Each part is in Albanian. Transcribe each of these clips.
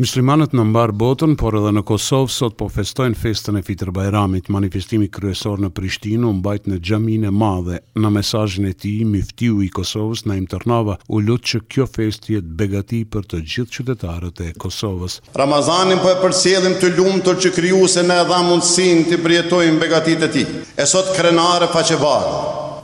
Myslimanët në mbarë botën, por edhe në Kosovë, sot po festojnë festën e Fitër Bajramit. Manifestimi kryesor në Prishtinë u mbajt në Xhaminë e Madhe. Në mesazhin e tij, myftiu i Kosovës, Naim Tërnava, u lut që kjo festë jetë begati për të gjithë qytetarët e Kosovës. Ramazanin po e përcjellim të lumtur që Krijuesi na e dha mundësinë t'i përjetojmë begatitë e tij. E sot krenarë e faqebardhë,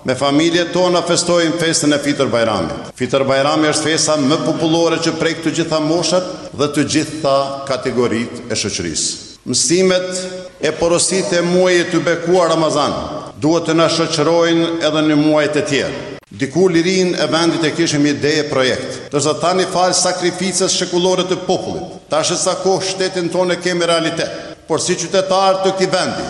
me familjet tona festojmë festën e Fitër Bajramit. Fitër Bajrami është festa më popullore që prek të gjitha moshat dhe të gjitha kategoritë e shoqërisë. Mësimet e porositë e muajit të bekuar Ramazan duhet të na shoqërojnë edhe në muajt e tjerë. Dikur lirinë e vendit e kishim ide e projekt, teksa tani falë sakrificës shekullore të popullit, tash e sa kohë shtetin tonë e kemi realitet. Por si qytetarë të këtij vendi,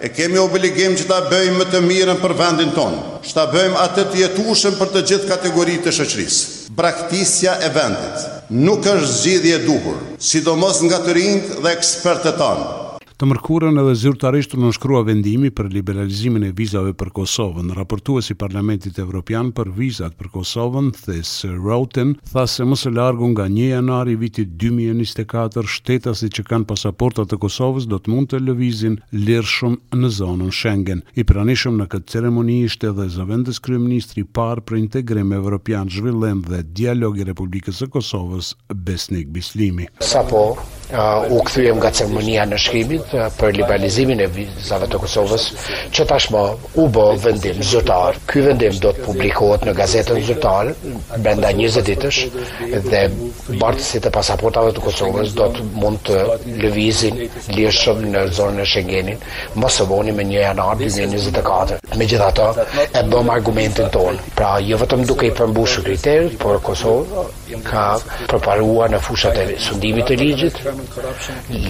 e kemi obligim që ta bëjmë më të mirën për vendin tonë, që ta bëjmë atë të jetueshëm për të gjithë kategoritë e shoqërisë. Braktisja e vendit nuk është zgjidhje e duhur, sidomos nga të rinjtë dhe ekspertët tanë. Të mërkurën edhe zyrtarisht u nënshkrua vendimi për liberalizimin e vizave për Kosovën. Raportuesi i Parlamentit Evropian për vizat për Kosovën, Thijs Reuten, tha se më së largu nga një janari i vitit dy mijë e njëzet e katër shtetasit që kanë pasaporta të Kosovës do të mund të lëvizin lirshëm në zonën Shengen. I pranishëm në këtë ceremoni ishte edhe zëvendëskryeministri i parë për Integrim Evropian, Zhvillim dhe Dialog i Republikës së Kosovës, Besnik Bislimi. Sapo, U kthyem nga ceremonia e nënshkrimit për liberalizimin e vizave të Kosovës, që tashmë u bë vendim zyrtar. Ky vendim do të publikohet në gazetën zyrtare brenda 20 ditësh dhe bartësit e pasaportave të Kosovës do të mund të lëvizin lirshëm në zonën e Schengenit më së voni më 1 janar 2024. Megjithatë, e bëmë argumentin tonë. Pra, jo vetëm duke i përmbushur kriteret, por Kosova ka përparuar në fushat e sundimit të ligjit,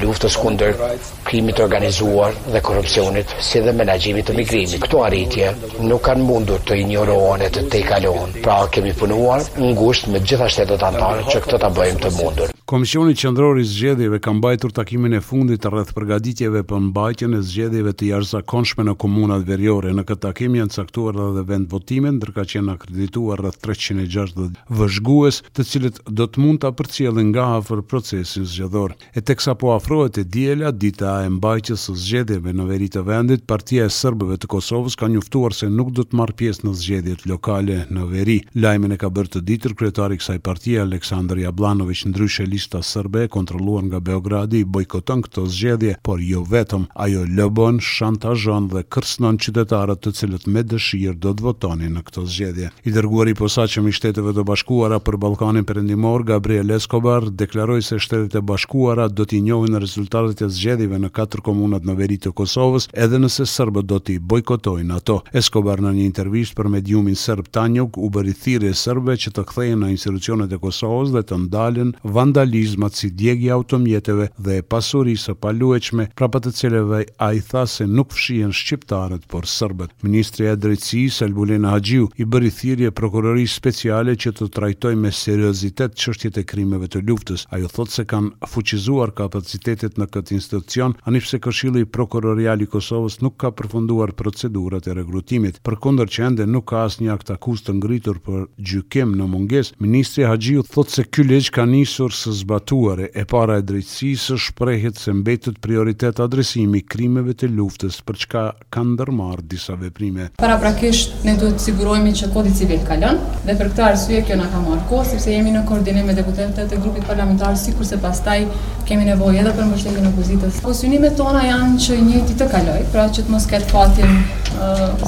luftës kundër krimit të organizuar dhe korrupsionit, si dhe menaxhimit të migrimit. Këto arritje nuk kanë mundur të injorohen e të tejkalohen, pra kemi punuar ngushtë me gjitha shtetet anëtare që këtë ta bëjmë të mundur. Komisioni Qendror i Zgjedhjeve ka mbajtur takimin e fundit rreth përgatitjeve për mbajtjen e zgjedhjeve të jashtëzakonshme në komunat veriore. Në këtë takim janë caktuar edhe vendvotimet, ndërkaq janë redituar rreth treqind e gjashtëdhjetë vëzhgues, të cilët do të mund ta përcjellin nga afër procesin zgjedhor. E teksa po afrohet e diela, dita e mbajtjes së zgjedhjeve në veri të vendit, Partia e Serbëve të Kosovës ka njoftuar se nuk do të marrë pjesë në zgjedhjet lokale në veri. Lajmin e ka bërë të ditur kryetari i kësaj partie, Aleksandër Jabllanoviq. Ndryshe, Lista Serbe, e kontrolluar nga Beogradi, bojkoton këto zgjedhje, por jo vetëm. Ajo lobon, shantazhon dhe kërcënon qytetarët të cilët me dëshirë do të votonin. në këto zgjedhje. I dërguari i posaçëm i Shteteve të Bashkuara për Ballkanin Perëndimor, Gabriel Escobar, deklaroi se Shtetet e Bashkuara do t'i njohin rezultatet e zgjedhjeve në katër komunat në veri të Kosovës edhe nëse serbët do t'i bojkotojnë ato. Escobar në një intervistë për mediumin serb Tanjug u bëri thirrje serbëve që të kthehen në institucionet e Kosovës dhe të ndalen vandalizmat si djegia e automjeteve dhe e pasurisë së paluajtshme, prapa të cilëve ai tha se nuk fshihen shqiptarët por serbët. Ministrja e Drejtësisë, Albulena Haxhiu, i bëri thirrje Prokurorisë Speciale që të trajtojë me seriozitet çështjet e krimeve të luftës. Ajo thotë se kanë fuqizuar kapacitetet në këtë institucion, anipse Këshilli Prokurorial i Kosovës nuk ka përfunduar procedurat e rekrutimit. Përkundër që ende nuk ka asnjë aktakuzë të ngritur për gjykim në mungesë, ministrja Haxhiu thotë se ky ligj ka nisur së zbatuari. E para e drejtësisë, shprehet se mbetet prioritet adresimi i krimeve të luftës, për çka kanë ndërmarrë disa veprime. Paraprakisht, ne duhet të sigurohemi që Kodi Civil kalon dhe për këtë arsye kjo na ka marrë kohë, sepse jemi në koordinim me deputetët e grupit parlamentar, sikurse pastaj kemi nevojë edhe për mbështetjen e opozitës. Po synimet tona janë që i njëjti të kalojë, pra që të mos ketë fatin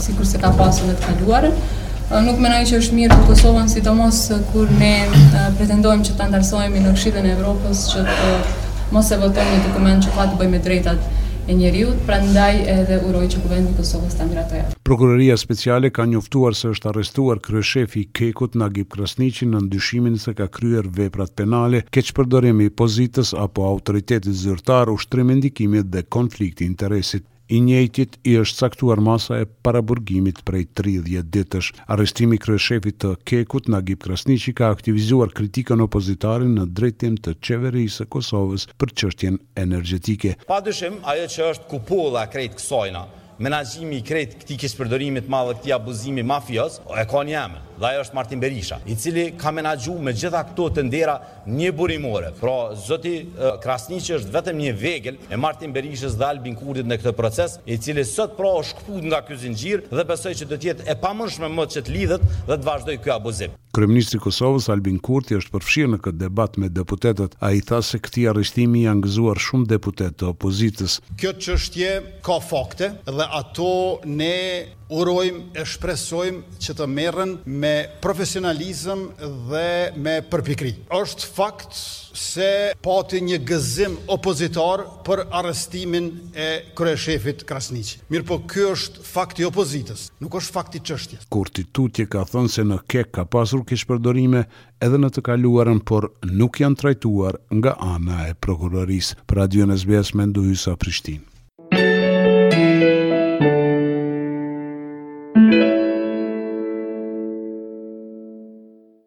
sikurse ka pasur në të kaluarën. Nuk mendoj që është mirë për Kosovën, sidomos kur ne pretendojmë që të anëtarësohemi në Këshillin e Evropës që të mos e votojmë një dokument që ka të bëjë me të drejtat e njeriut, prandaj edhe uroj që Kuvendi i Kosovës ta miratojë atë. Prokuroria Speciale ka njoftuar se është arrestuar kryeshefi i KEK-ut, Nagip Krasniqi, nën dyshimin se ka kryer veprat penale, keqpërdorim i pozitës apo autoritetit zyrtar, ushtrim i ndikimit dhe konflikt i interesit. Të njëjtit i është caktuar masa e paraburgimit prej tridhjetë ditësh. Arrestimi i kryeshefit të KEK-ut, Nagip Krasniqi, ka aktivizuar kritikën opozitare në drejtim të Qeverisë së Kosovës për çështjen energjetike. Pa dyshim, ajo që është kupola e krejt kësajna, menaxhimi i krejt këtij keqpërdorimit të madh dhe këtij abuzimi mafioz, e ka një emën, dhe ajo është Martin Berisha, i cili ka menaxhu me gjitha këto tendera njëburimore. Pra, zoti Krasniqi është vetëm një vegël e Martin Berishës dhe Albin Kurtit në këtë proces, i cili sot pra u shkëput nga ky zinxhir dhe besoj që do të jetë e pamundshme më që të lidhet dhe të vazhdojë ky abuzim. Kryeministri i Kosovës, Albin Kurti është përfshirë në këtë debat me deputetët. Ai tha se këtij arrestimi i janë gëzuar shumë deputetë të opozitës. Kjo çështje ka fakte dhe ato ne urojmë e shpresojmë që të merren me profesionalizëm dhe me përpikëri. Është fakt se pati një gëzim opozitar për arrestimin e kryeshefit Krasniqi. Mirëpo ky është Fakti i opozitës, nuk është fakt i çështjes. Kurti tutje ka thënë se në KEK ka pasur keqpërdorime edhe në të kaluarën por nuk janë trajtuar nga ana e prokurorisë. Për Radion SBS, Mendu Hysa, Prishtinë.